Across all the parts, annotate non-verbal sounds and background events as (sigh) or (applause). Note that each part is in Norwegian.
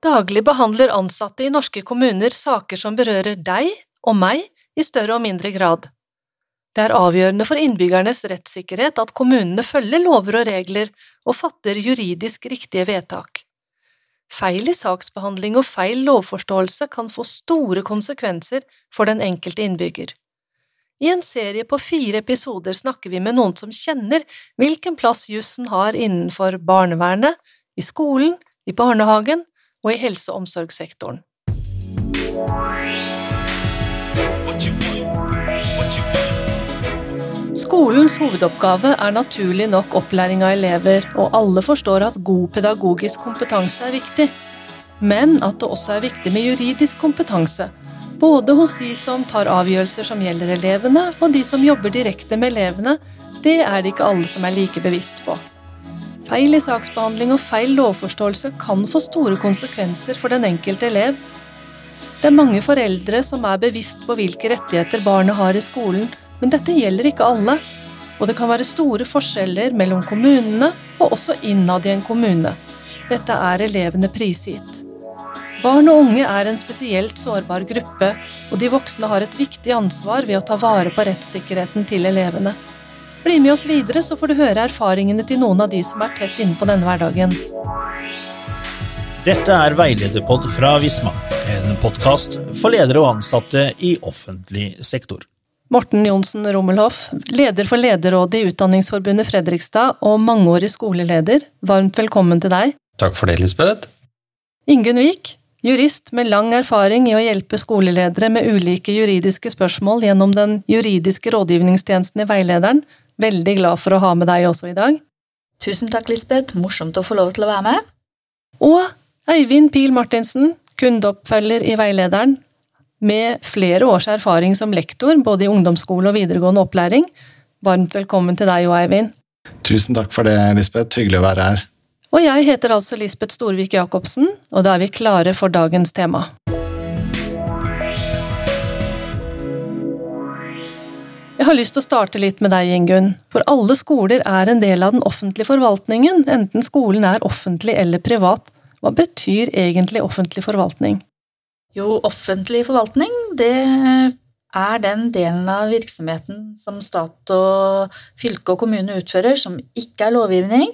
Daglig behandler ansatte i norske kommuner saker som berører deg og meg i større og mindre grad. Det er avgjørende for innbyggernes rettssikkerhet at kommunene følger lover og regler og fatter juridisk riktige vedtak. Feil i saksbehandling og feil lovforståelse kan få store konsekvenser for den enkelte innbygger. I en serie på fire episoder snakker vi med noen som kjenner hvilken plass jussen har innenfor barnevernet, i skolen, i barnehagen og i helse- og omsorgssektoren. Skolens hovedoppgave er naturlig nok opplæring av elever, og alle forstår at god pedagogisk kompetanse er viktig. Men at det også er viktig med juridisk kompetanse, både hos de som tar avgjørelser som gjelder elevene, og de som jobber direkte med elevene, det er det ikke alle som er like bevisst på. Feil i saksbehandling og feil lovforståelse kan få store konsekvenser for den enkelte elev. Det er mange foreldre som er bevisst på hvilke rettigheter barnet har i skolen, men dette gjelder ikke alle, og det kan være store forskjeller mellom kommunene og også innad i en kommune. Dette er elevene prisgitt. Barn og unge er en spesielt sårbar gruppe, og de voksne har et viktig ansvar ved å ta vare på rettssikkerheten til elevene. Bli med oss videre, så får du høre erfaringene til noen av de som er tett inne på denne hverdagen. Dette er Veilederpod fra Visma, en podkast for ledere og ansatte i offentlig sektor. Morten Johnsen Rommelhoff, leder for Lederrådet i Utdanningsforbundet Fredrikstad og mangeårig skoleleder, varmt velkommen til deg. Takk for det, Lisbeth. Ingunn Wiik, jurist med lang erfaring i å hjelpe skoleledere med ulike juridiske spørsmål gjennom den juridiske rådgivningstjenesten i Veilederen, Veldig glad for å ha med deg også i dag. Tusen takk, Lisbeth. Morsomt å få lov til å være med. Og Øyvind Pil Martinsen, kundeoppfølger i Veilederen, med flere års erfaring som lektor både i ungdomsskole og videregående opplæring. Varmt velkommen til deg òg, Eivind. Tusen takk for det, Lisbeth. Hyggelig å være her. Og jeg heter altså Lisbeth Storvik Jacobsen, og da er vi klare for dagens tema. Jeg har lyst til å starte litt med deg, Ingunn. For alle skoler er en del av den offentlige forvaltningen, enten skolen er offentlig eller privat. Hva betyr egentlig offentlig forvaltning? Jo, offentlig forvaltning, det er den delen av virksomheten som stat og fylke og kommune utfører som ikke er lovgivning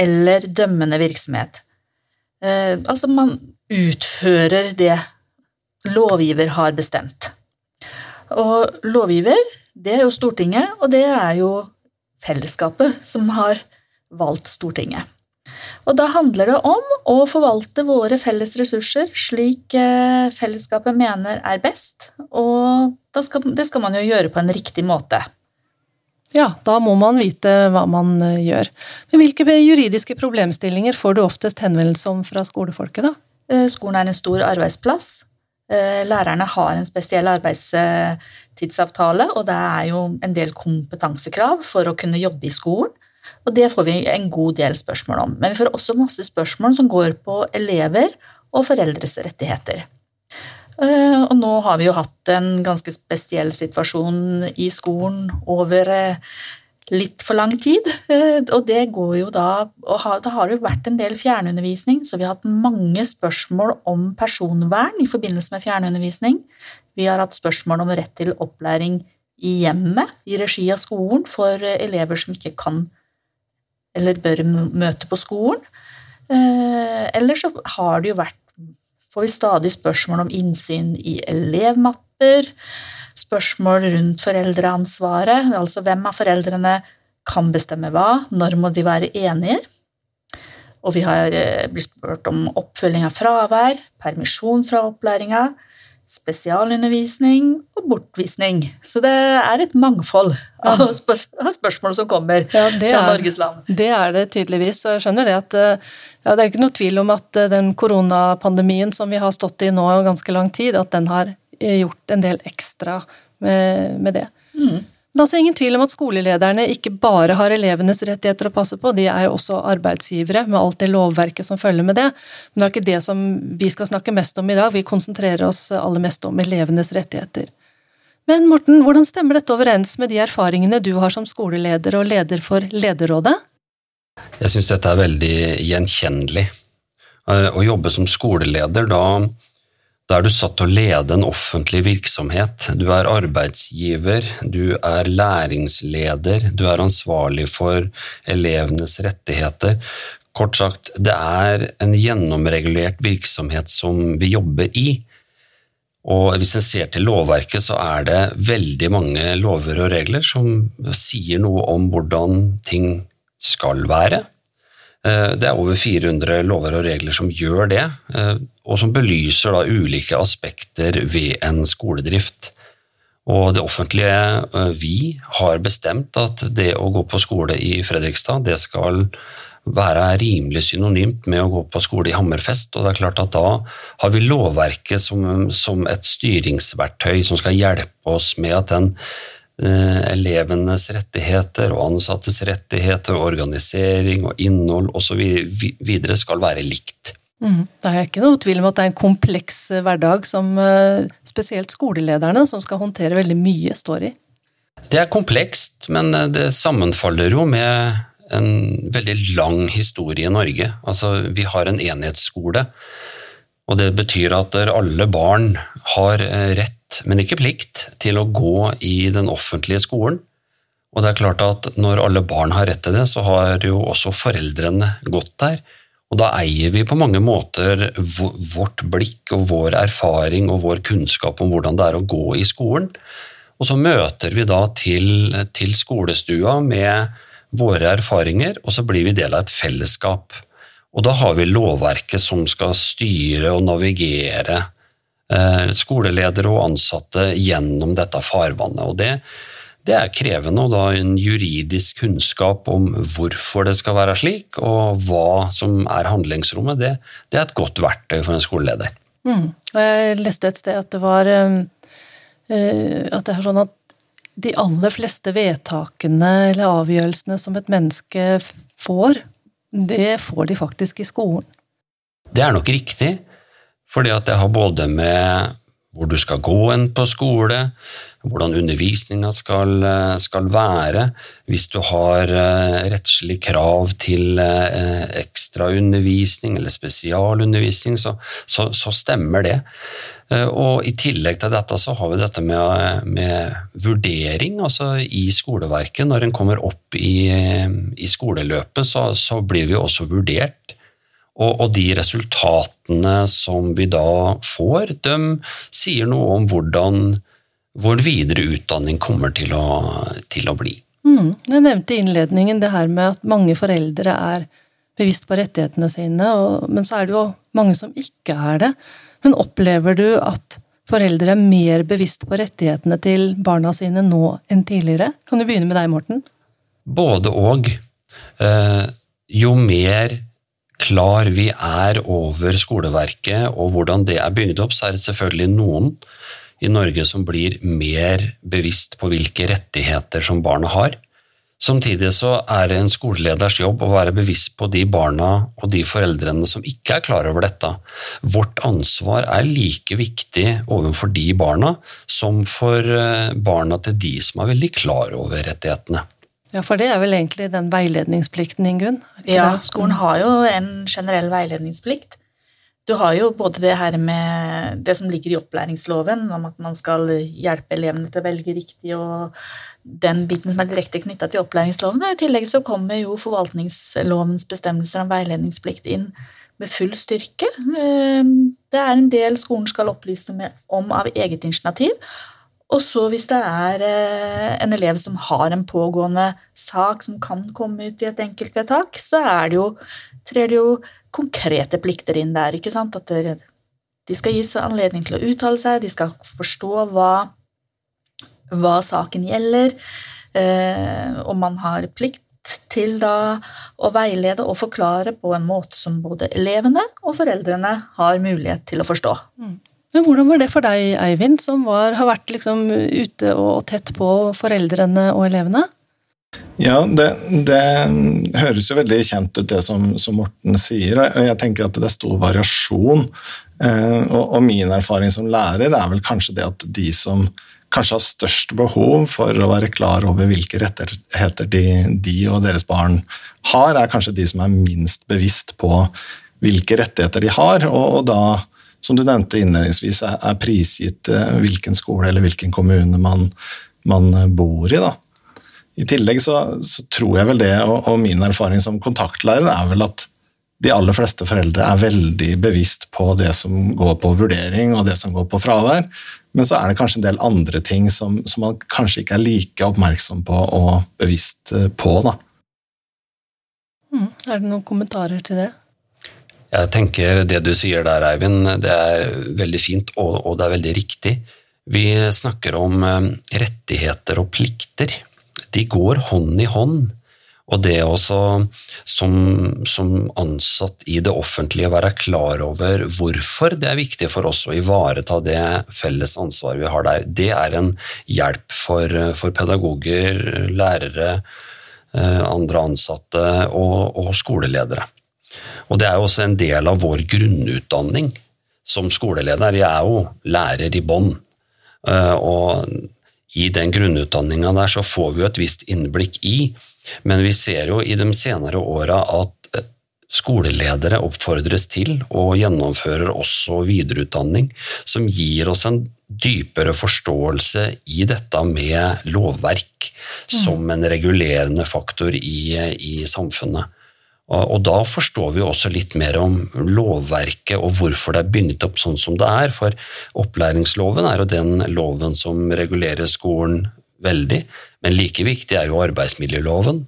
eller dømmende virksomhet. Eh, altså, man utfører det lovgiver har bestemt. Og lovgiver det er jo Stortinget, og det er jo fellesskapet som har valgt Stortinget. Og da handler det om å forvalte våre felles ressurser slik eh, fellesskapet mener er best, og skal, det skal man jo gjøre på en riktig måte. Ja, da må man vite hva man eh, gjør. Men hvilke juridiske problemstillinger får du oftest henvendelse om fra skolefolket, da? Eh, skolen er en stor arbeidsplass. Lærerne har en spesiell arbeidstidsavtale, og det er jo en del kompetansekrav for å kunne jobbe i skolen. Og det får vi en god del spørsmål om. Men vi får også masse spørsmål som går på elever og foreldres rettigheter. Eh, og nå har vi jo hatt en ganske spesiell situasjon i skolen over eh, litt for lang tid. Eh, og det går jo da og Da har det vært en del fjernundervisning, så vi har hatt mange spørsmål om personvern i forbindelse med fjernundervisning. Vi har hatt spørsmål om rett til opplæring i hjemmet, i regi av skolen, for elever som ikke kan eller bør møte på skolen. Eh, eller så har det jo vært Får vi stadig spørsmål om innsyn i elevmapper, spørsmål rundt foreldreansvaret, altså hvem av foreldrene kan bestemme hva, når må de være enige? Og vi har eh, blitt spurt om oppfølging av fravær, permisjon fra opplæringa, spesialundervisning og bortvisning. Så det er et mangfold av, spørsmål som kommer ja, fra Norges land. Det er det tydeligvis. Og jeg skjønner det at ja, det er ikke noe tvil om at eh, den koronapandemien som vi har stått i nå ganske lang tid, at den har eh, gjort en del ekstra med, med det. Mm. Men altså ingen tvil om at skolelederne ikke bare har elevenes rettigheter å passe på, de er jo også arbeidsgivere med alt det lovverket som følger med det. Men det er ikke det som vi skal snakke mest om i dag, vi konsentrerer oss aller mest om elevenes rettigheter. Men Morten, hvordan stemmer dette overens med de erfaringene du har som skoleleder og leder for Lederrådet? Jeg syns dette er veldig gjenkjennelig. Eh, å jobbe som skoleleder, da, da er du satt til å lede en offentlig virksomhet. Du er arbeidsgiver, du er læringsleder, du er ansvarlig for elevenes rettigheter. Kort sagt, det er en gjennomregulert virksomhet som vi jobber i. Og hvis en ser til lovverket, så er det veldig mange lover og regler som sier noe om hvordan ting skal være. Eh, det er over 400 lover og regler som gjør det, eh, og som belyser da ulike aspekter ved en skoledrift. Og det offentlige, eh, vi, har bestemt at det å gå på skole i Fredrikstad, det skal være rimelig synonymt med å gå på skole i Hammerfest. Og det er klart at da har vi lovverket som, som et styringsverktøy som skal hjelpe oss med at den elevenes rettigheter og ansattes rettigheter, og organisering og innhold osv. videre skal være likt. Mm. Det er ikke noe tvil om at det er en kompleks eh, hverdag som eh, spesielt skolelederne, som skal håndtere veldig mye, står i. Det er komplekst, men det sammenfaller jo med en veldig lang historie i Norge. Altså, vi har en enhetsskole, og det betyr at alle barn har rett men ikke plikt, til å gå i den offentlige skolen. Og det er klart at når alle barn har rett til det, så har jo også foreldrene gått der. Og da eier vi på mange måter vårt blikk og vår erfaring og vår kunnskap om hvordan det er å gå i skolen. Og så møter vi da til, til skolestua med våre erfaringer, og så blir vi del av et fellesskap. Og da har vi lovverket som skal styre og navigere Eh, skoleledere og ansatte gjennom dette farvannet. og det, det er krevende, og da en juridisk kunnskap om hvorfor det skal være slik, og hva som er handlingsrommet, det, det er et godt verktøy for en skoleleder. Mm. Jeg leste et sted at det var uh, at det er sånn at de aller fleste vedtakene eller avgjørelsene som et menneske får, det får de faktisk i skolen. Det er nok riktig. Fordi at det har både med hvor du skal gå enn på skole, hvordan undervisninga skal, skal, være. Hvis du har eh, rettslig krav til eh, ekstraundervisning eller spesialundervisning, så, så, så, stemmer det. Eh, og I tillegg til dette så har vi dette med, med vurdering. altså I skoleverket, når en kommer opp i, i skoleløpet, så, så blir vi også vurdert. Og, de resultatene som vi da får, de sier noe om hvordan vår videre utdanning kommer til å, til å bli. Mm. Jeg nevnte i innledningen det her med at mange foreldre er bevisst på rettighetene sine, og, men så er det jo mange som ikke er det. Men opplever du at foreldre er mer bevisst på rettighetene til barna sine nå enn tidligere? Kan du begynne med deg, Morten? Både og. Eh, jo mer klar vi er over skoleverket og hvordan det er bygd opp, så er det selvfølgelig noen i Norge som blir mer bevisst på hvilke rettigheter som barna har. Samtidig så er det en skoleleders jobb å være bevisst på de barna og de foreldrene som ikke er klar over dette. Vårt ansvar er like viktig overfor de barna som for eh, barna til de som er veldig klar over rettighetene. Ja, for det er vel egentlig den veiledningsplikten, Ingunn? Ja, skolen har jo en generell veiledningsplikt. Du har jo både det her med det som ligger i opplæringsloven, om at man skal hjelpe elevene til å velge riktig, og den biten som er direkte knytta til opplæringsloven. I tillegg så kommer jo forvaltningslovens bestemmelser om veiledningsplikt inn med full styrke. Ehm, det er en del skolen skal opplyse om av eget initiativ, og så hvis det er eh, en elev som har en pågående sak som kan komme ut i et enkeltvedtak, så er det jo, trer det jo konkrete plikter inn der. ikke sant? At de skal gis anledning til å uttale seg, de skal forstå hva, hva saken gjelder. Eh, og man har plikt til da å veilede og forklare på en måte som både elevene og foreldrene har mulighet til å forstå. Mm. Men hvordan var det for deg, Eivind, som var, har vært liksom ute og tett på foreldrene og elevene? Ja, det, det, høres jo veldig kjent ut, det som, som, Morten sier. og Jeg tenker at det er stor variasjon. Eh, og, og, min erfaring som lærer er vel kanskje det at de som kanskje har størst behov for å være klar over hvilke rettigheter de, de og deres barn har, er kanskje de som er minst bevisst på hvilke rettigheter de har, og, og da, som du nevnte innledningsvis, er, prisgitt eh, hvilken skole eller hvilken kommune man, man bor i. da. I tillegg så, så, tror jeg vel det, og, og min erfaring som kontaktlærer, er vel at de aller fleste foreldre er veldig bevisst på det som går på vurdering og det som går på fravær, men så er det kanskje en del andre ting som, som man kanskje ikke er like oppmerksom på og bevisst eh, på. Da. Mm. Er det noen kommentarer til det? Jeg tenker Det du sier der, Eivind, det er veldig fint, og, og det er veldig riktig. Vi snakker om eh, rettigheter og plikter. De går hånd i hånd. Og det også som, som, ansatt i det offentlige være klar over hvorfor det er viktig for oss å ivareta det felles ansvaret vi har der, det er en hjelp for, for pedagoger, lærere, eh, andre ansatte og, og, skoleledere. Og det er jo også en del av vår grunnutdanning som skoleleder. Jeg er jo lærer i bånn. Eh, og i den grunnutdanninga der så får vi jo et visst innblikk i, men vi ser jo i de senere åra at eh, skoleledere oppfordres til og gjennomfører også videreutdanning som gir oss en dypere forståelse i dette med lovverk som en regulerende faktor i, i samfunnet. Og da forstår vi også litt mer om lovverket og hvorfor det er bundet opp sånn som det er. For opplæringsloven er jo den loven som regulerer skolen veldig, men like viktig er jo arbeidsmiljøloven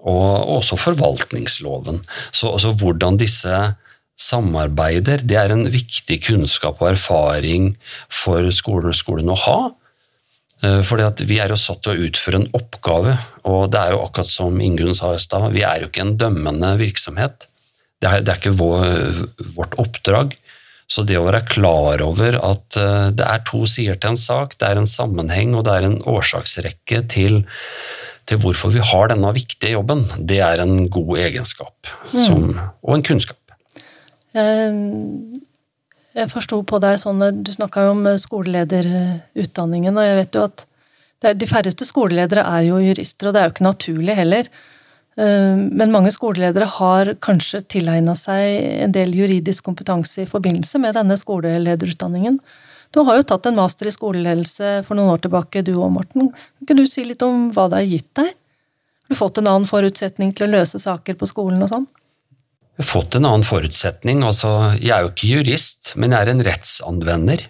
og også forvaltningsloven. Så altså, hvordan disse samarbeider, det er en viktig kunnskap og erfaring for skolen, skolen å ha. Eh, fordi at Vi er jo satt til å utføre en oppgave, og det er jo akkurat som Ingunn sa i stad, vi er jo ikke en dømmende virksomhet. Det er, det er ikke vår, vårt oppdrag. Så det å være klar over at eh, det er to sider til en sak, det er en sammenheng og det er en årsaksrekke til, til hvorfor vi har denne viktige jobben, det er en god egenskap som, mm. og en kunnskap. Um jeg forsto på deg sånn Du snakka jo om eh, skolelederutdanningen, og jeg vet jo at de færreste skoleledere er jo jurister, og det er jo ikke naturlig heller. Eh, men mange skoleledere har kanskje tilegna seg en del juridisk kompetanse i forbindelse med denne skolelederutdanningen. Du har jo tatt en master i skoleledelse for noen år tilbake, du og Morten. Kan du si litt om hva det har gitt deg? Har du fått en annen forutsetning til å løse saker på skolen og sånn? Fått en annen forutsetning. Altså, jeg er jo ikke jurist, men jeg er en rettsanvender.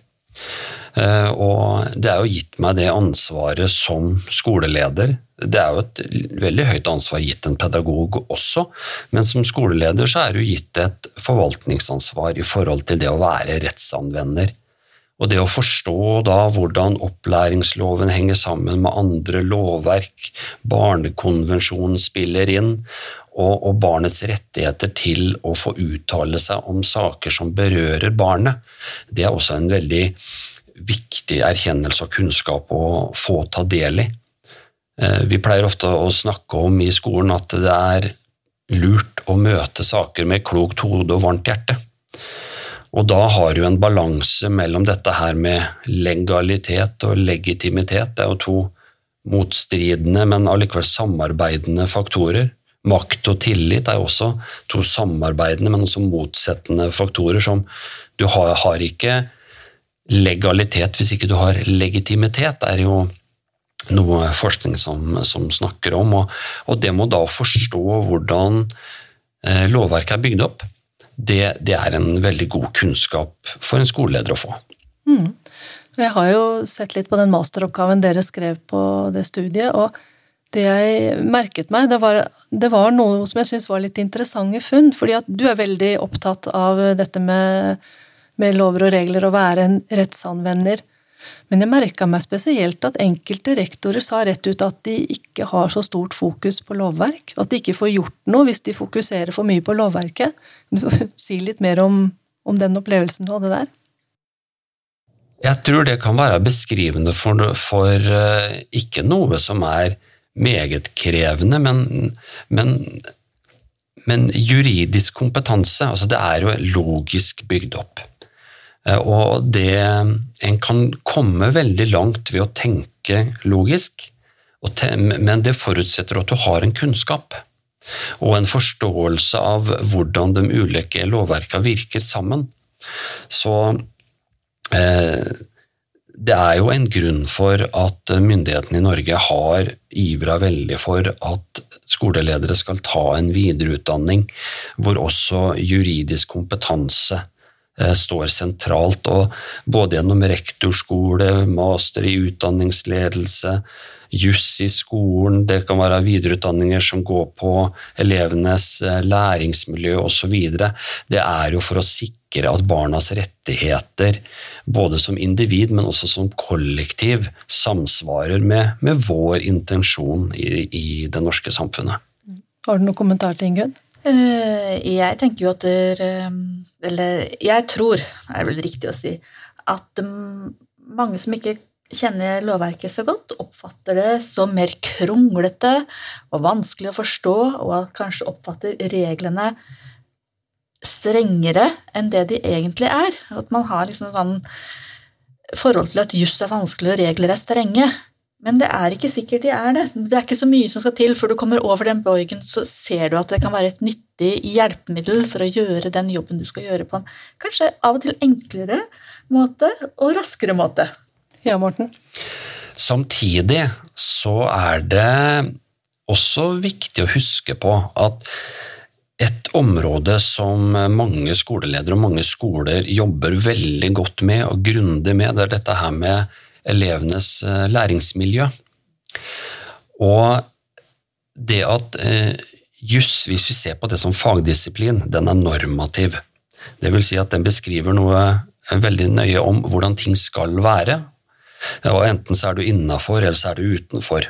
Eh, og det er jo gitt meg det ansvaret som skoleleder. Det er jo et veldig høyt ansvar gitt en pedagog også, men som skoleleder så er det gitt et forvaltningsansvar i forhold til det å være rettsanvender. Og det å forstå da hvordan opplæringsloven henger sammen med andre lovverk, barnekonvensjonen spiller inn, og, og, barnets rettigheter til å få uttale seg om saker som berører barnet, det er også en veldig viktig erkjennelse og kunnskap å få ta del i. Eh, vi pleier ofte å snakke om i skolen at det er lurt å møte saker med klokt hode og varmt hjerte. Og da har du en balanse mellom dette her med legalitet og legitimitet. Det er jo to motstridende, men allikevel samarbeidende faktorer. Makt og tillit er jo også to samarbeidende, men også motsettende faktorer som du har, har ikke legalitet hvis ikke du har legitimitet, er jo noe forskning som, som snakker om. Og, og, det må da forstå hvordan eh, lovverket er bygd opp. Det, det, er en veldig god kunnskap for en skoleleder å få. Mm. Jeg har jo sett litt på den masteroppgaven dere skrev på det studiet, og det jeg merket meg, det var, det var noe som jeg syns var litt interessante funn. fordi at du er veldig opptatt av dette med, med lover og regler, å være en rettsanvender. Men jeg merka meg spesielt at enkelte rektorer sa rett ut at de ikke har så stort fokus på lovverk. At de ikke får gjort noe hvis de fokuserer for mye på lovverket. Du får (laughs) si litt mer om, om den opplevelsen du hadde der. Jeg tror det kan være beskrivende for, for uh, ikke noe som er meget krevende, men, men, men juridisk kompetanse, altså det er jo logisk bygd opp. Eh, og det En kan komme veldig langt ved å tenke logisk, men det forutsetter at du har en kunnskap. og en forståelse av hvordan de ulike lovverkene virker sammen. Så eh, det er jo en grunn for at myndighetene i Norge har ivra veldig for at skoleledere skal ta en videreutdanning hvor også juridisk kompetanse eh, står sentralt. og Både gjennom rektorskole, master i utdanningsledelse, juss i skolen, det kan være videreutdanninger som går på elevenes eh, læringsmiljø osv. Det er jo for å sikre at barnas rettigheter, både som individ, men også som kollektiv, samsvarer med, med vår intensjon i, i, det norske samfunnet. Har du noen kommentar til Ingunn? Eh, jeg tenker jo at der, eh, Eller jeg tror, er vel riktig å si, at mange som ikke kjenner lovverket så godt, oppfatter det som mer kronglete og vanskelig å forstå, og kanskje oppfatter reglene strengere enn det de egentlig er. At man har liksom sånn forhold til at juss er vanskelig og regler er strenge. Men det er ikke sikkert de er det. Det er ikke så mye som skal til før du kommer over den bøygen, så ser du at det kan være et nyttig hjelpemiddel for å gjøre den jobben du skal gjøre på en kanskje av og til enklere måte og raskere måte. Ja, Morten? Samtidig så er det også viktig å huske på at et område som mange skoleledere og mange skoler jobber veldig godt med og grundig med, det er dette her med elevenes eh, læringsmiljø. Og det at eh, juss, hvis vi ser på det som fagdisiplin, den er normativ. Det vil si at den beskriver noe veldig nøye om hvordan ting skal være, og enten så er du innafor, eller så er du utenfor.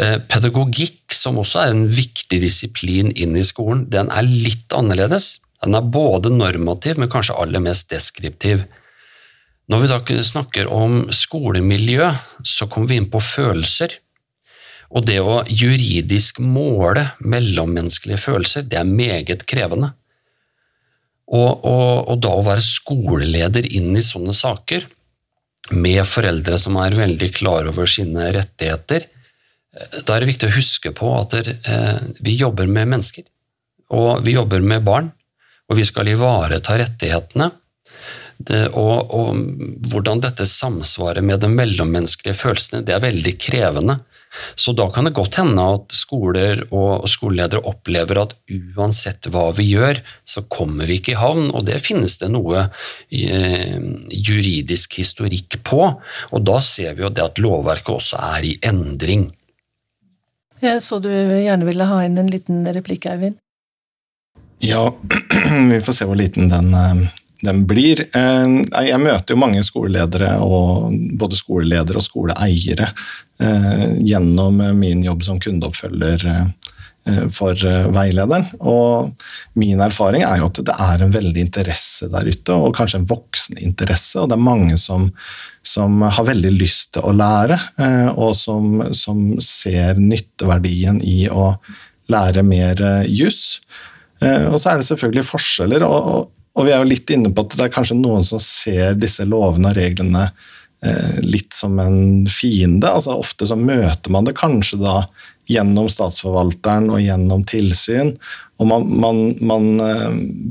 Eh, pedagogikk, som også er en viktig disiplin inn i skolen, den er litt annerledes. Den er både normativ, men kanskje aller mest deskriptiv. Når vi da snakker om skolemiljø, så kommer vi inn på følelser. Og det å juridisk måle mellommenneskelige følelser, det er meget krevende. Og, og, og da å være skoleleder inn i sånne saker, med foreldre som er veldig klar over sine rettigheter, da er det viktig å huske på at eh, vi jobber med mennesker, og vi jobber med barn, og vi skal ivareta rettighetene. og, og, hvordan dette samsvarer med de mellommenneskelige følelsene, det er veldig krevende. Så da kan det godt hende at skoler og skoleledere opplever at uansett hva vi gjør, så kommer vi ikke i havn, og det finnes det noe eh, juridisk historikk på. Og da ser vi jo det at lovverket også er i endring. Jeg så du gjerne ville ha inn en liten replikk, Eivind? Ja, (clears throat) vi får se hvor liten den, eh, den blir. Eh, jeg møter jo mange skoleledere, og både skoleledere og skoleeiere, eh, gjennom min jobb som kundeoppfølger for veilederen. Og min erfaring er jo at det er en veldig interesse der ute, og kanskje en voksende interesse. Og det er mange som, som har veldig lyst til å lære, og som, som ser nytteverdien i å lære mer juss. Og så er det selvfølgelig forskjeller. og og vi er jo litt inne på at det er kanskje noen som ser disse lovene og reglene eh, litt som en fiende. altså Ofte så møter man det kanskje da gjennom statsforvalteren og gjennom tilsyn, og man, man, man eh,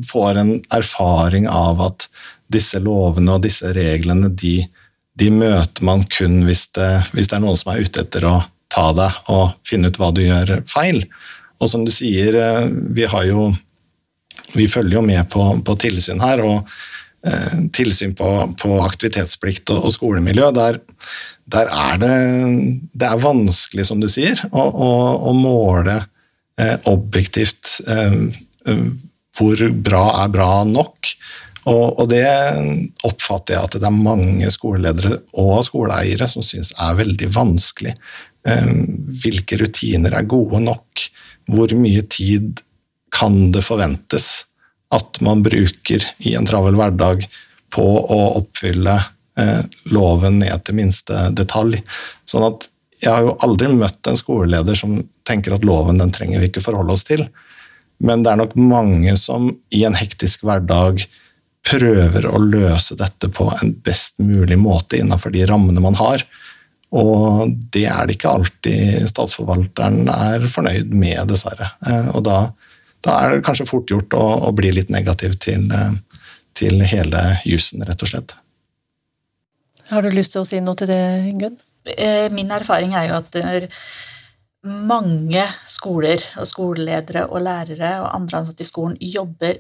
får en erfaring av at disse lovene og disse reglene de, de møter man kun hvis det, hvis det er noen som er ute etter å ta deg og finne ut hva du gjør feil. Og som du sier, eh, vi har jo vi følger jo med på, på tilsyn her, og tilsyn på, på, aktivitetsplikt og, og skolemiljø. Der, der, er det, det er vanskelig, som du sier, å, å, å måle eh, objektivt eh, hvor bra er bra nok. Og, og, det oppfatter jeg at det er mange skoleledere og skoleeiere som syns er veldig vanskelig. Eh, hvilke rutiner er gode nok? Hvor mye tid kan det forventes at man bruker i en travel hverdag på å oppfylle eh, loven ned til minste detalj. Sånn at jeg har jo aldri møtt en skoleleder som tenker at loven den trenger vi ikke forholde oss til. Men det er nok mange som i en hektisk hverdag prøver å løse dette på en best mulig måte innenfor de rammene man har. Og det er det ikke alltid statsforvalteren er fornøyd med, dessverre. Eh, og da, da er det kanskje fort gjort å, å bli litt negativ til, eh, til hele jussen, rett og slett. Har du lyst til å si noe til det, Gunn? Eh, min erfaring er jo at mange skoler og skoleledere og lærere og andre ansatte i skolen jobber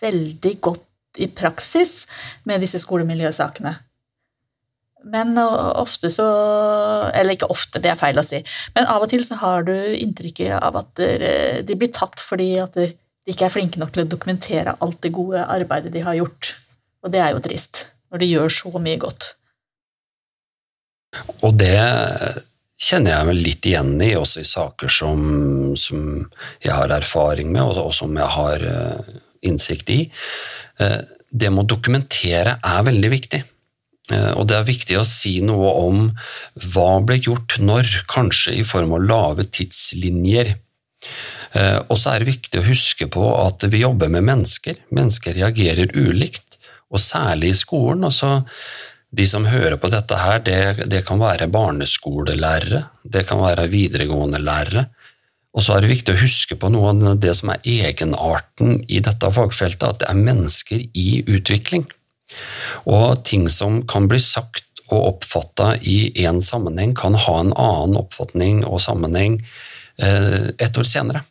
veldig godt i praksis med disse skolemiljøsakene. Men ofte så Eller ikke ofte, det er feil å si. Men av og til så har du inntrykket av at de blir tatt fordi at de ikke er flinke nok til å dokumentere alt det gode arbeidet de har gjort. Og det er jo trist, når de gjør så mye godt. Og det kjenner jeg meg litt igjen i, også i saker som, som jeg har erfaring med, og, som jeg har uh, innsikt i. Uh, det med å dokumentere er veldig viktig. Uh, og det er viktig å si noe om hva ble gjort når, kanskje i form av lave tidslinjer. Og så er det viktig å huske på at vi jobber med mennesker. Mennesker reagerer ulikt, og særlig i skolen. og så de som hører på dette her, det, det, kan være barneskolelærere, det kan være videregående lærere. Og så er det viktig å huske på noe av det som er egenarten i dette fagfeltet, at det er mennesker i utvikling. Og ting som kan bli sagt og oppfatta i én sammenheng, kan ha en annen oppfatning og sammenheng eh, et år senere.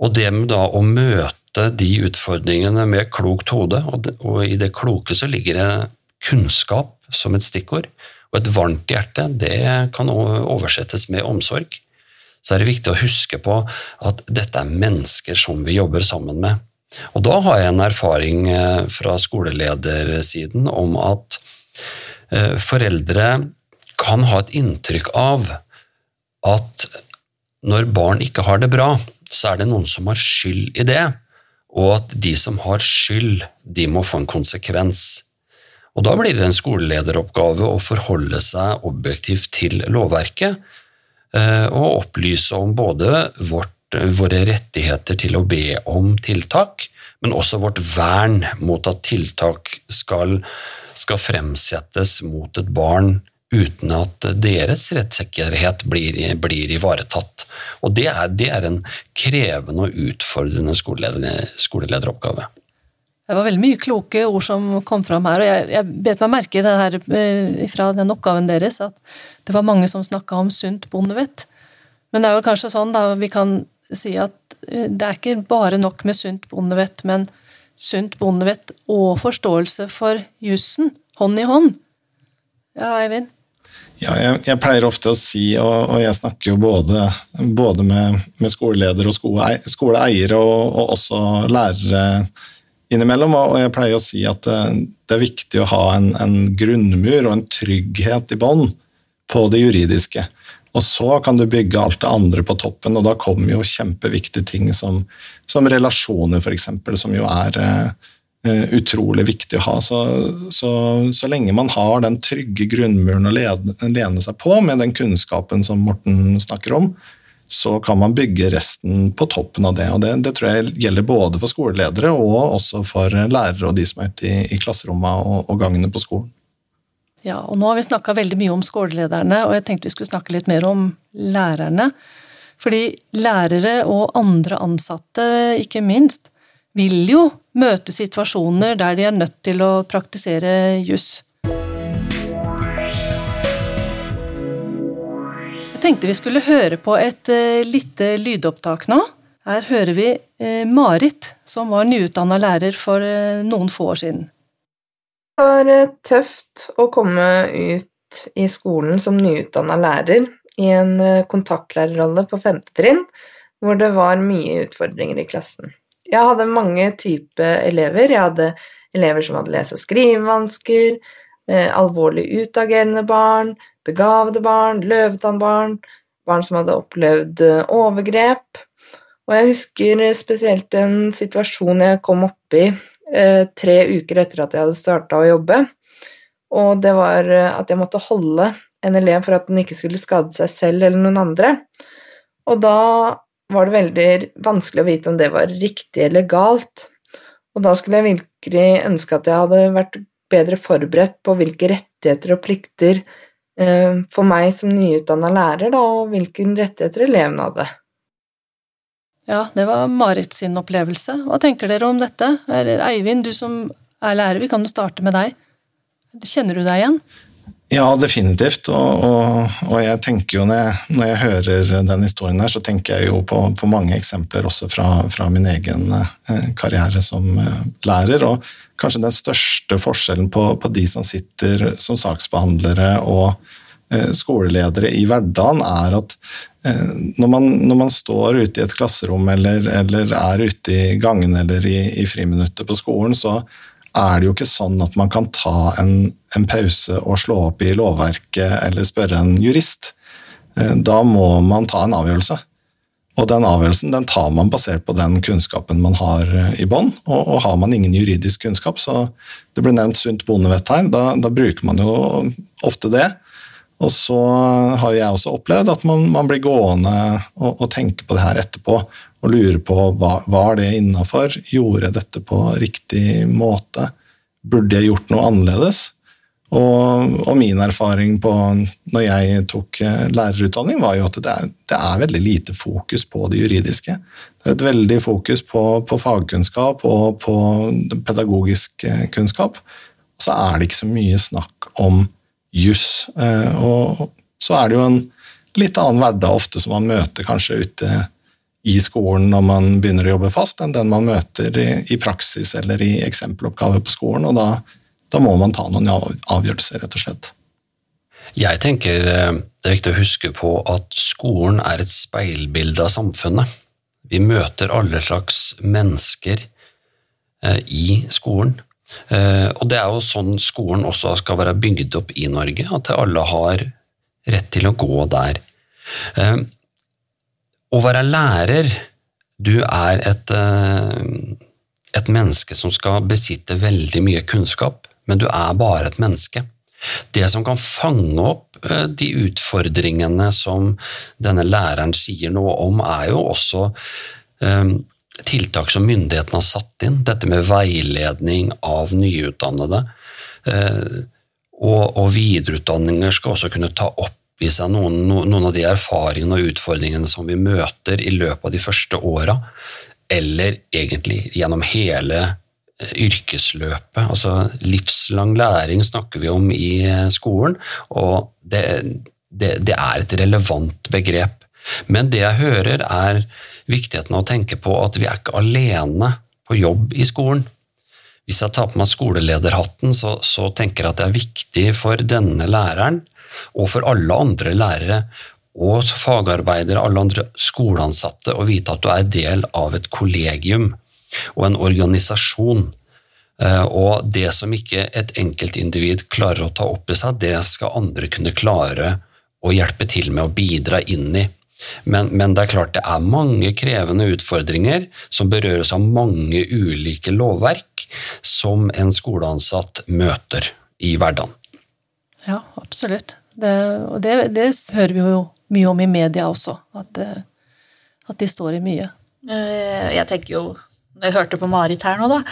Og det med da å møte de utfordringene med klokt hode, og, i det kloke så ligger det kunnskap som et stikkord. Og et varmt hjerte det kan oversettes med omsorg. Så er det viktig å huske på at dette er mennesker som vi jobber sammen med. Og da har jeg en erfaring eh, fra skoleledersiden om at eh, foreldre kan ha et inntrykk av at når barn ikke har det bra, så er det noen som har skyld i det, og at de som har skyld, de må få en konsekvens. Og Da blir det en skolelederoppgave å forholde seg objektivt til lovverket eh, og opplyse om både vårt, våre rettigheter til å be om tiltak, men også vårt vern mot at tiltak skal, skal fremsettes mot et barn uten at deres rettssikkerhet blir, blir ivaretatt. Og det er, det er, en krevende og utfordrende skoleleder, skolelederoppgave. Det var veldig mye kloke ord som kom fram her, og jeg, jeg bet meg merke det her eh, fra den oppgaven deres at det var mange som snakka om sunt bondevett. Men det er jo kanskje sånn da vi kan si at eh, det er ikke bare nok med sunt bondevett, men sunt bondevett og forståelse for jussen, hånd i hånd. Ja, Eivind? Ja, jeg, jeg, pleier ofte å si, og, og jeg snakker jo både, både med, med skoleledere og skole, skoleeiere og, og også lærere innimellom. Og jeg pleier å si at det, det er viktig å ha en, en grunnmur og en trygghet i bånn på det juridiske. Og så kan du bygge alt det andre på toppen, og da kommer jo kjempeviktige ting som, som relasjoner, f.eks., som jo er uh, utrolig viktig å ha. Så, så, så, lenge man har den trygge grunnmuren å lede, lene seg på, med den kunnskapen som Morten snakker om, så kan man bygge resten på toppen av det. og Det, det tror jeg gjelder både for skoleledere og også for lærere og de som er ute i, i klasserommene og, og gangene på skolen. Ja, og Nå har vi snakka veldig mye om skolelederne, og jeg tenkte vi skulle snakke litt mer om lærerne. Fordi lærere og andre ansatte, ikke minst, vil jo møte situasjoner der de er nødt til å praktisere juss. tenkte vi skulle høre på et uh, lite lydopptak nå. Her hører vi uh, Marit, som var nyutdanna lærer for uh, noen få år siden. Var tøft å komme ut i skolen som nyutdanna lærer i en kontaktlærerrolle på femte trinn, hvor det var mye utfordringer i klassen. Jeg hadde mange typer elever. Jeg hadde elever som hadde lese- og skrivevansker, alvorlig utagerende barn, begavede barn, løvetannbarn, barn som hadde opplevd eh, overgrep. Og jeg husker spesielt en situasjon jeg kom opp i eh, tre uker etter at jeg hadde starta å jobbe. Og det var eh, at jeg måtte holde en elev for at den ikke skulle skade seg selv eller noen andre. Og da var det veldig vanskelig å vite om det var riktig eller galt. Og da skulle jeg virkelig ønske at jeg hadde vært bedre forberedt på hvilke rettigheter og plikter eh, for meg som nyutdanna lærer, da, og hvilke rettigheter elevene hadde. Ja, det var Marit sin opplevelse. Hva tenker dere om dette? Eivind, du som er lærer, vi kan jo starte med deg. Kjenner du deg igjen? Ja, definitivt. Og, og, og jeg tenker jo når jeg, når jeg, hører den historien her, så tenker jeg jo på, på mange eksempler også fra, fra min egen eh, karriere som eh, lærer. Og kanskje den største forskjellen på, på de som sitter som saksbehandlere og skoleledere i hverdagen, er at eh, når, man, når, man, står ute i et klasserom eller, eller er ute i gangen eller i, i friminuttet på skolen, så er det jo ikke sånn at man kan ta en, en pause og slå opp i lovverket eller spørre en jurist. Eh, da må man ta en avgjørelse. Og den avgjørelsen den tar man basert på den kunnskapen man har eh, i bånn. Og, og, har man ingen juridisk kunnskap, så det ble nevnt sunt bondevett her, da, da, bruker man jo ofte det. Og så har jeg også opplevd at man, man blir gående og, og tenke på det her etterpå og lure på hva, var det innafor, gjorde jeg dette på riktig måte, burde jeg gjort noe annerledes? Og, og, min erfaring på når jeg tok eh, lærerutdanning, var jo at det er, det er, veldig lite fokus på det juridiske. Det er et veldig fokus på, på fagkunnskap og på pedagogisk eh, kunnskap. Og så er det ikke så mye snakk om juss. Eh, og så er det jo en litt annen hverdag ofte som man møter kanskje ute i skolen når man begynner å jobbe fast, enn den man møter i, praksis eller i eksempeloppgaver på skolen. og da, da, må man ta noen avgjørelser, rett og slett. Jeg tenker eh, det er viktig å huske på at skolen er et speilbilde av samfunnet. Vi møter alle slags mennesker eh, i skolen. Eh, og det er jo sånn skolen også skal være bygd opp i Norge, at alle har rett til å gå der. Å være lærer, du er et, eh, et menneske som skal besitte veldig mye kunnskap, men du er bare et menneske. Det som kan fange opp eh, de utfordringene som denne læreren sier noe om, er jo også tiltak som myndighetene har satt inn. Dette med veiledning av nyutdannede. Uh, og, og videreutdanninger skal også kunne ta opp i seg noen, noen, av de erfaringene og utfordringene som vi møter i løpet av de første åra, eller egentlig gjennom hele eh, yrkesløpet. Altså livslang læring snakker vi om i eh, skolen, og det, det, det er et relevant begrep. Men det jeg hører, er viktigheten av å tenke på at vi er ikke alene på jobb i skolen. Hvis jeg tar på meg skolelederhatten, så, så tenker jeg at det er viktig for denne læreren og for alle andre lærere og fagarbeidere, alle andre skoleansatte, å vite at du er del av et kollegium og en organisasjon. Eh, og det som ikke et enkeltindivid klarer å ta opp i seg, det skal andre kunne klare å hjelpe til med å bidra inn i. Men, men, det er klart det er mange krevende utfordringer som berøres av mange ulike lovverk som en skoleansatt møter i hverdagen. Ja, absolutt. Det, og det, det, hører vi jo mye om i media også, at, eh, at de står i mye. Eh, jeg tenker jo, når jeg hørte på Marit her nå, da,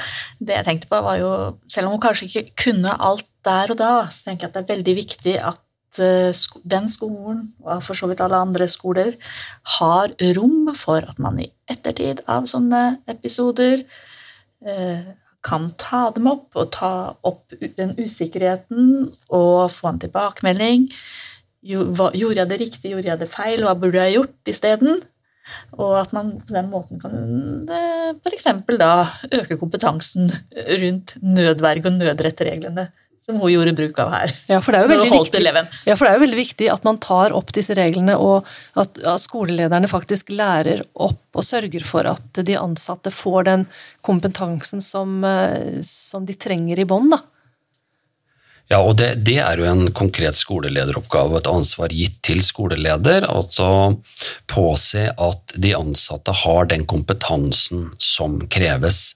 det jeg tenkte på var jo Selv om hun kanskje ikke kunne alt der og da, så tenker jeg at det er veldig viktig at eh, den skolen, og for så vidt alle andre skoler, har rom for at man i ettertid av sånne episoder kan ta dem opp og ta opp den usikkerheten og få en tilbakemelding. Gjorde jeg det riktig, gjorde jeg det feil, hva burde jeg gjort isteden? Og at man på den måten kan f.eks. da øke kompetansen rundt nødverge og nødrettreglene som hun gjorde bruk av her. Ja, for det er jo veldig, viktig, ja, er jo veldig viktig at man tar opp disse reglene, og at, at, skolelederne faktisk lærer opp og sørger for at de ansatte får den kompetansen som, eh, som de trenger i bånn. Ja, og det, det, er jo en konkret skolelederoppgave og et ansvar gitt til skoleleder. Altså påse at de ansatte har den kompetansen som kreves.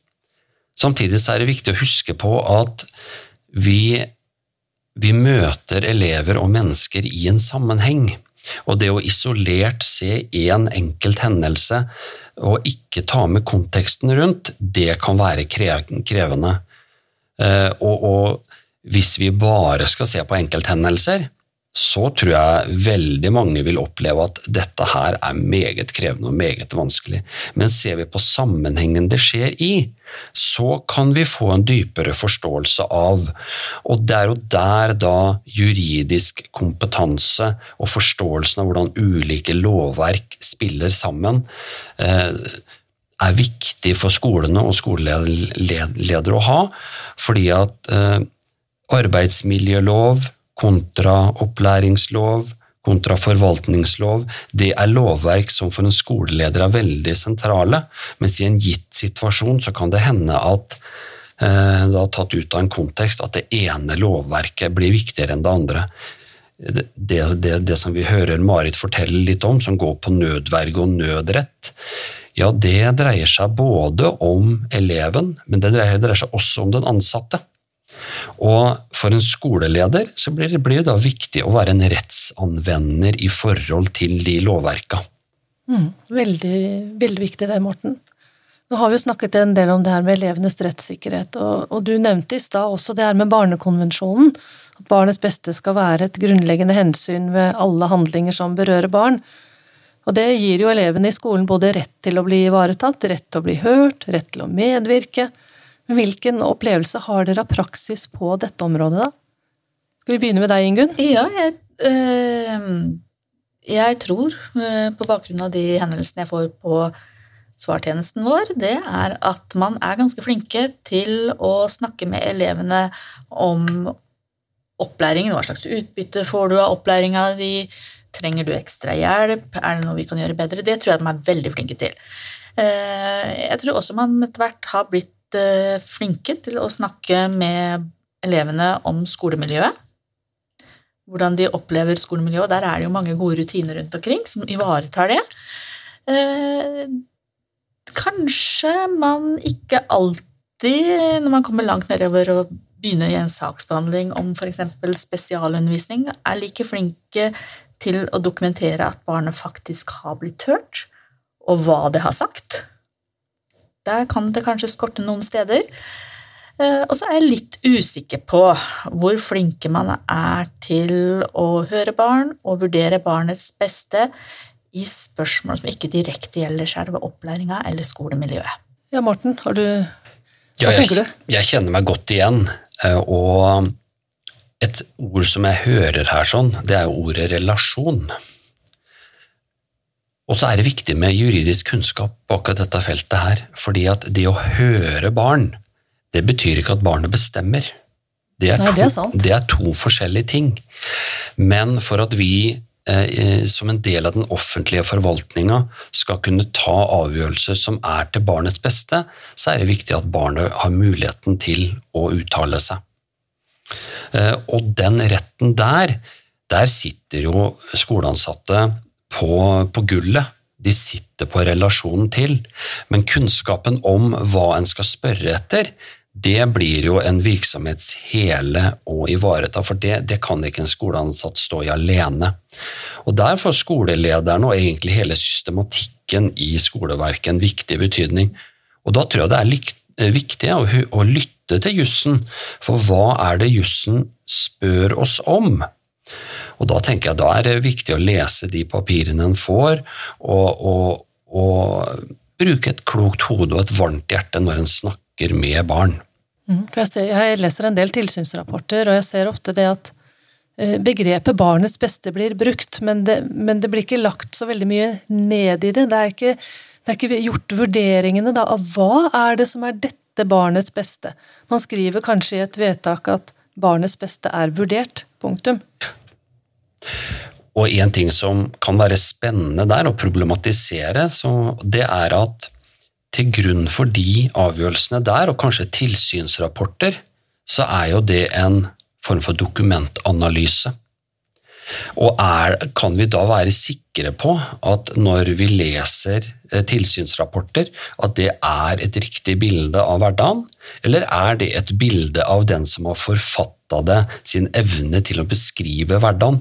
Samtidig er det viktig å huske på at vi, vi møter elever og mennesker i en sammenheng. Og det å isolert se én en enkelt hendelse og ikke ta med konteksten rundt, det kan være krevende. Eh, og, og hvis vi bare skal se på enkelthendelser, så tror jeg veldig mange vil oppleve at dette her er meget krevende og meget vanskelig. Men ser vi på sammenhengen det skjer i, så kan vi få en dypere forståelse av. Og det er jo der da juridisk kompetanse og forståelsen av hvordan ulike lovverk spiller sammen, eh, er viktig for skolene og skoleledere å ha. Fordi at eh, arbeidsmiljølov kontra opplæringslov kontra forvaltningslov, det er lovverk som for en skoleleder er veldig sentrale, mens i en gitt situasjon så kan det hende at eh, da tatt ut av en kontekst at det ene lovverket blir viktigere enn det andre. Det, det, det, som vi hører Marit fortelle litt om, som går på nødverge og nødrett, ja, det dreier seg både om eleven, men det dreier, dreier seg også om den ansatte. Og for en skoleleder så blir det, da viktig å være en rettsanvender i forhold til de lovverka. Mm, veldig, veldig viktig det, Morten. Nå har vi jo snakket en del om det her med elevenes rettssikkerhet, og, og du nevnte i stad også det her med Barnekonvensjonen. At barnets beste skal være et grunnleggende hensyn ved alle handlinger som berører barn. Og det gir jo elevene i skolen både rett til å bli ivaretatt, rett til å bli hørt, rett til å medvirke, Hvilken opplevelse har dere av praksis på dette området, da? Skal vi begynne med deg, Ingunn? Ja, jeg, øh, jeg tror, øh, på bakgrunn av de hendelsene jeg får på svartjenesten vår, det er at man er ganske flinke til å snakke med elevene om opplæringen. Hva slags utbytte får du av opplæringa di? Trenger du ekstra hjelp? Er det noe vi kan gjøre bedre? Det tror jeg de er veldig flinke til. Jeg tror også man etter hvert har blitt Eh, flinke til å snakke med elevene om skolemiljøet. Hvordan de opplever skolemiljøet. Der er det jo mange gode rutiner rundt omkring som ivaretar det. Eh, kanskje man ikke alltid, når man kommer langt nedover og begynner i en saksbehandling om f.eks. spesialundervisning, er like flinke til å dokumentere at barnet faktisk har blitt hørt, og hva det har sagt. Der kan det kanskje skorte noen steder. Eh, og så er jeg litt usikker på hvor flinke man er til å høre barn og vurdere barnets beste i spørsmål som ikke direkte gjelder selve opplæringa eller skolemiljøet. Ja, Morten, har du Hva ja, tenker du? Jeg kjenner meg godt igjen. Eh, og et ord som jeg hører her sånn, det er ordet relasjon. Og så er det viktig med juridisk kunnskap på akkurat dette feltet her, fordi at det å høre barn, det betyr ikke at barnet bestemmer. Det er, Nei, det, er det er, to, forskjellige ting. Men for at vi eh, som en del av den offentlige forvaltninga skal kunne ta avgjørelser som er til barnets beste, så er det viktig at barnet har muligheten til å uttale seg. Eh, og den retten der, der sitter jo skoleansatte på, på gullet. De sitter på relasjonen til, men kunnskapen om hva en skal spørre etter, det blir jo en virksomhets hele å ivareta, for det, det, kan ikke en skoleansatt stå i alene. Og Der får skolelederen og egentlig hele systematikken i skoleverket en viktig betydning. Og Da tror jeg det er eh, viktig å, å lytte til jussen, for hva er det jussen spør oss om? Og da tenker jeg da er det viktig å lese de papirene en får, og, og, og, bruke et klokt hode og et varmt hjerte når en snakker med barn. Mm, jeg, jeg, leser en del tilsynsrapporter, og jeg ser ofte det at eh, begrepet 'barnets beste' blir brukt, men det, men det, blir ikke lagt så veldig mye ned i det. Det er ikke, det er ikke gjort vurderingene da, av hva er det som er dette barnets beste. Man skriver kanskje i et vedtak at barnets beste er vurdert. Punktum. Og en ting som kan være spennende der, å problematisere, det er at til grunn for de avgjørelsene der, og kanskje tilsynsrapporter, så er jo det en form for dokumentanalyse. Og er, kan vi da være sikre på at når vi leser eh, tilsynsrapporter, at det er et riktig bilde av hverdagen, eller er det et bilde av den som har forfatta det, sin evne til å beskrive hverdagen?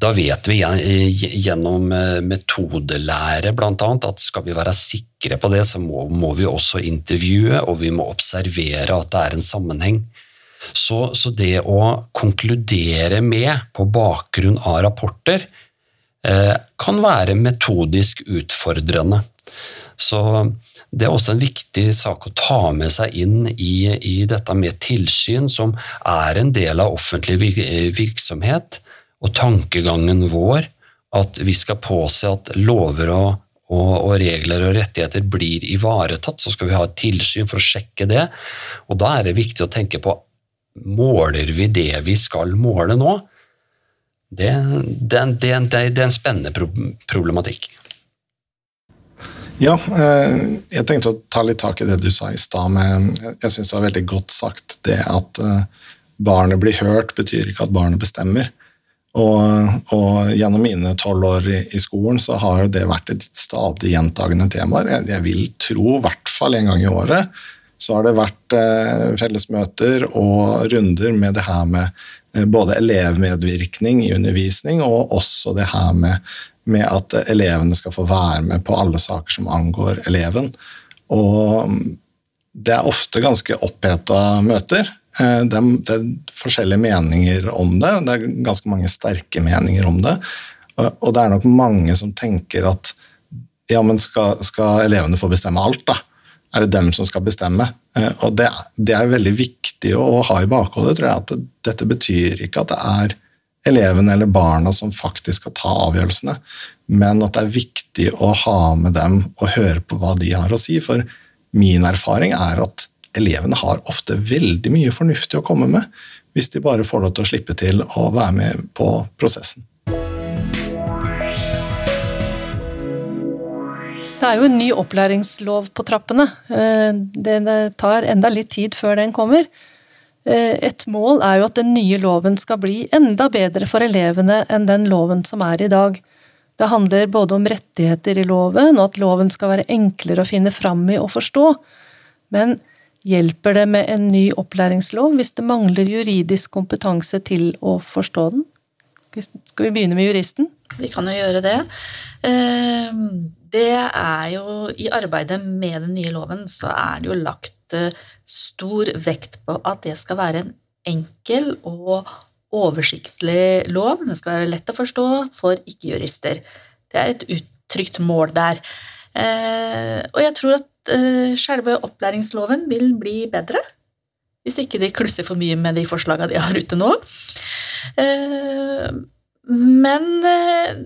Da vet vi gjennom eh, metodelære bl.a. at skal vi være sikre på det, så må, må, vi også intervjue, og vi må observere at det er en sammenheng. Så, så, det å konkludere med på bakgrunn av rapporter eh, kan være metodisk utfordrende. Så det er også en viktig sak å ta med seg inn i, i dette med tilsyn, som er en del av offentlig virksomhet, og tankegangen vår at vi skal påse at lover og, og, og, regler og rettigheter blir ivaretatt. Så skal vi ha et tilsyn for å sjekke det. Og da er det viktig å tenke på måler vi det vi skal måle nå? Det, det, det, det er en spennende problematikk. Ja, eh, jeg tenkte å ta litt tak i det du sa i stad. Jeg syns det var veldig godt sagt det at eh, barnet blir hørt, betyr ikke at barnet bestemmer. Og, og gjennom mine tolv år i, i, skolen så har det vært et stadig gjentagende tema. Jeg, jeg vil tro, i hvert fall en gang i året, så har det vært eh, fellesmøter og runder med det her med eh, både elevmedvirkning i undervisning og også det her med, med, at elevene skal få være med på alle saker som angår eleven. Og det er ofte ganske oppheta møter. Eh, det er, det er, forskjellige meninger om det. Det er ganske mange sterke meninger om det. Og det er nok mange som tenker at ja, men skal, skal elevene få bestemme alt, da? Er det dem som skal bestemme? Eh, og det, det er veldig viktig å ha i bakhodet, tror jeg, at dette betyr ikke at det er elevene eller barna som faktisk skal ta avgjørelsene, men at det er viktig å ha med dem og høre på hva de har å si. For min erfaring er at elevene har ofte veldig mye fornuftig å komme med, hvis de bare får lov til å slippe til å være med på prosessen. Det er jo en ny opplæringslov på trappene. Eh, det tar enda litt tid før den kommer. Eh, et mål er jo at den nye loven skal bli enda bedre for elevene enn den loven som er i dag. Det handler både om rettigheter i loven, og at loven skal være enklere å finne fram i og forstå. Men Hjelper det med en ny opplæringslov hvis det mangler juridisk kompetanse til å forstå den? Skal vi begynne med juristen? Vi kan jo gjøre det. Eh, det er jo I arbeidet med den nye loven så er det jo lagt eh, stor vekt på at det skal være en enkel og oversiktlig lov. Den skal være lett å forstå for ikke-jurister. Det er et uttrykt mål der. Eh, og jeg tror at uh, selve opplæringsloven vil bli bedre. Hvis ikke de klusser for mye med de forslagene de har ute nå. Uh, men uh,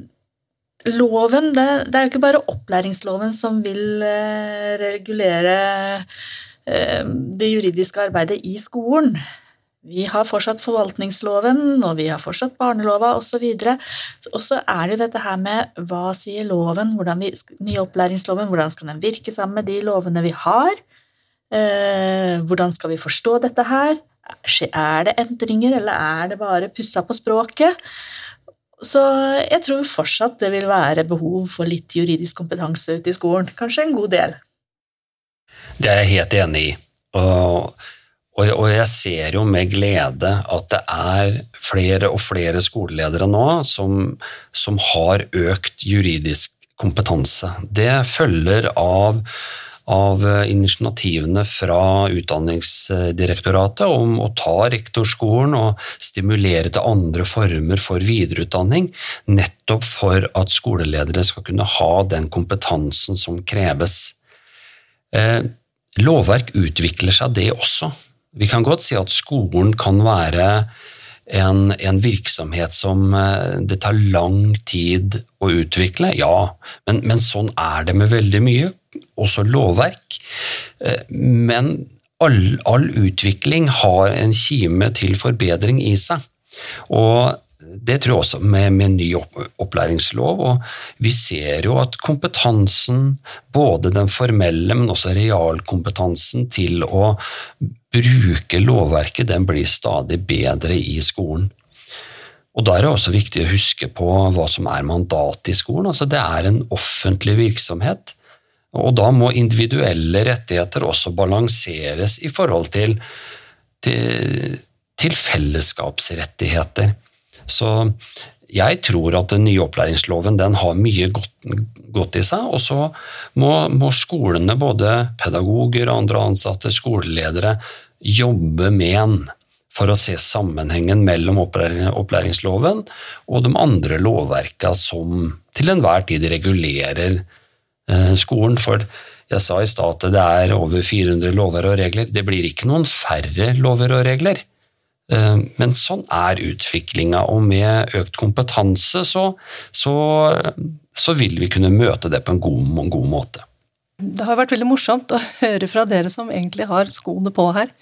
loven det, er jo ikke bare opplæringsloven som vil regulere det juridiske arbeidet i skolen. Vi har fortsatt forvaltningsloven, og vi har fortsatt barnelova osv. Og så er det jo dette her med hva sier loven, hvordan vi, nye opplæringsloven, hvordan skal den virke sammen med de lovene vi har? Eh, hvordan skal vi forstå dette her? Er det endringer, eller er det bare pussa på språket? Så jeg tror fortsatt det vil være behov for litt juridisk kompetanse ute i skolen. Kanskje en god del. Det er jeg helt enig i. Og og, og, jeg ser jo med glede at det er flere og flere skoleledere nå som, som har økt juridisk kompetanse. Det følger av, av initiativene fra Utdanningsdirektoratet om å ta rektorskolen og stimulere til andre former for videreutdanning, nettopp for at skoleledere skal kunne ha den kompetansen som kreves. Eh, lovverk utvikler seg, det også. Vi kan godt si at skolen kan være en, en, virksomhet som eh, det tar lang tid å utvikle, ja, men, men, sånn er det med veldig mye, også lovverk. Eh, men all, all utvikling har en kime til forbedring i seg. Og det tror jeg også med, med ny opplæringslov. og Vi ser jo at kompetansen, både den formelle, men også realkompetansen til å bruke lovverket, den blir stadig bedre i skolen. Og Da er det også viktig å huske på hva som er mandatet i skolen. Altså Det er en offentlig virksomhet. Og da må individuelle rettigheter også balanseres i forhold til, til, til fellesskapsrettigheter. Så jeg tror at den nye opplæringsloven den har mye godt, godt i seg. Og så må, må, skolene, både pedagoger, og andre ansatte, skoleledere, jobbe med den. for å se sammenhengen mellom opplæringsloven og de andre lovverka som til enhver tid regulerer eh, skolen. For jeg sa i stad at det er over 400 lover og regler. Det blir ikke noen færre lover og regler. Eh, men sånn er utviklinga, og med økt kompetanse så, så, så, vil vi kunne møte det på en god, god måte. Det har vært veldig morsomt å (laughs) høre fra dere som egentlig har skoene på her.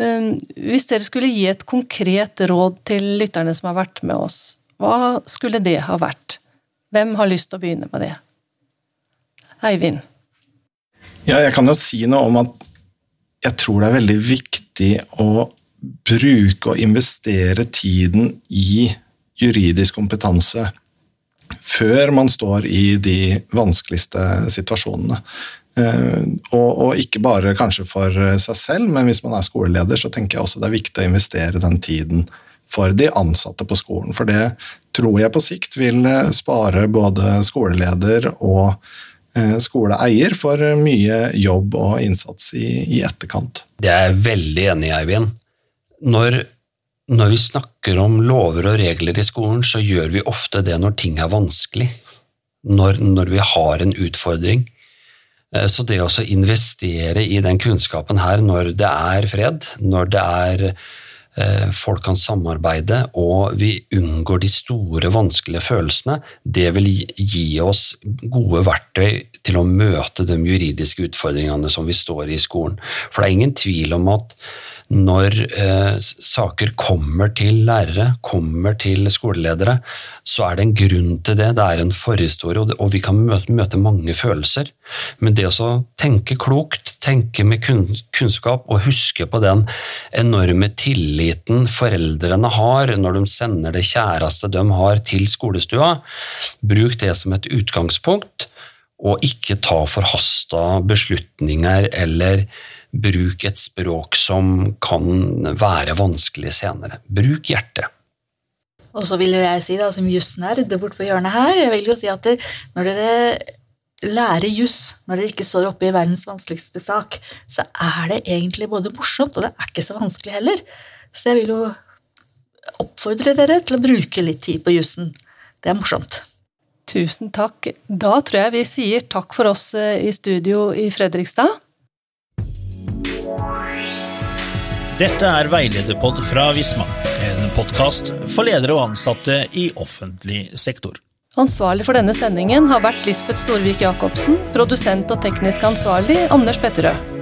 Ehm, hvis dere skulle gi et konkret råd til lytterne som har vært med oss, hva skulle det ha vært? Hvem har lyst til å begynne med det? Eivind? Ja, jeg kan jo si noe om at jeg tror det er veldig viktig å bruke og investere tiden i juridisk kompetanse før man står i de vanskeligste situasjonene. Eh, og, ikke bare kanskje for seg selv, men hvis man er skoleleder, så tenker jeg også det er viktig å investere den tiden for de ansatte på skolen. For det tror jeg på sikt vil eh, spare både skoleleder og eh, skoleeier for mye jobb og innsats i, i etterkant. Det er jeg veldig enig i, Eivind. Når, når vi snakker om lover og regler i skolen, så gjør vi ofte det når ting er vanskelig. Når, når vi har en utfordring. Eh, så det å investere i den kunnskapen her når det er fred, når det er eh, folk kan samarbeide og vi unngår de store, vanskelige følelsene, det vil gi oss gode verktøy til å møte de juridiske utfordringene som vi står i i skolen. For det er ingen tvil om at når eh, saker kommer til lærere, kommer til skoleledere, så er det en grunn til det. Det er en forhistorie, og, og vi kan møte, møte, mange følelser. Men det å tenke klokt, tenke med kunnskap og huske på den enorme tilliten foreldrene har når de sender det kjæreste de har til skolestua, bruk det som et utgangspunkt, og ikke ta forhasta beslutninger eller Bruk et språk som kan være vanskelig senere. Bruk hjertet. Og så vil jo jeg si, da, som jussnerd borte på hjørnet her, jeg vil jo si at når dere lærer juss, når dere ikke står oppe i verdens vanskeligste sak, så er det egentlig både morsomt, og det er ikke så vanskelig heller. Så jeg vil jo oppfordre dere til å bruke litt tid på jussen. Det er morsomt. Tusen takk. Da tror jeg vi sier takk for oss eh, i studio i Fredrikstad. Dette er Veilederpod fra Visma, en podkast for ledere og ansatte i offentlig sektor. Ansvarlig for denne sendingen har vært Lisbeth Storvik Jacobsen, produsent og teknisk ansvarlig Anders Petterød.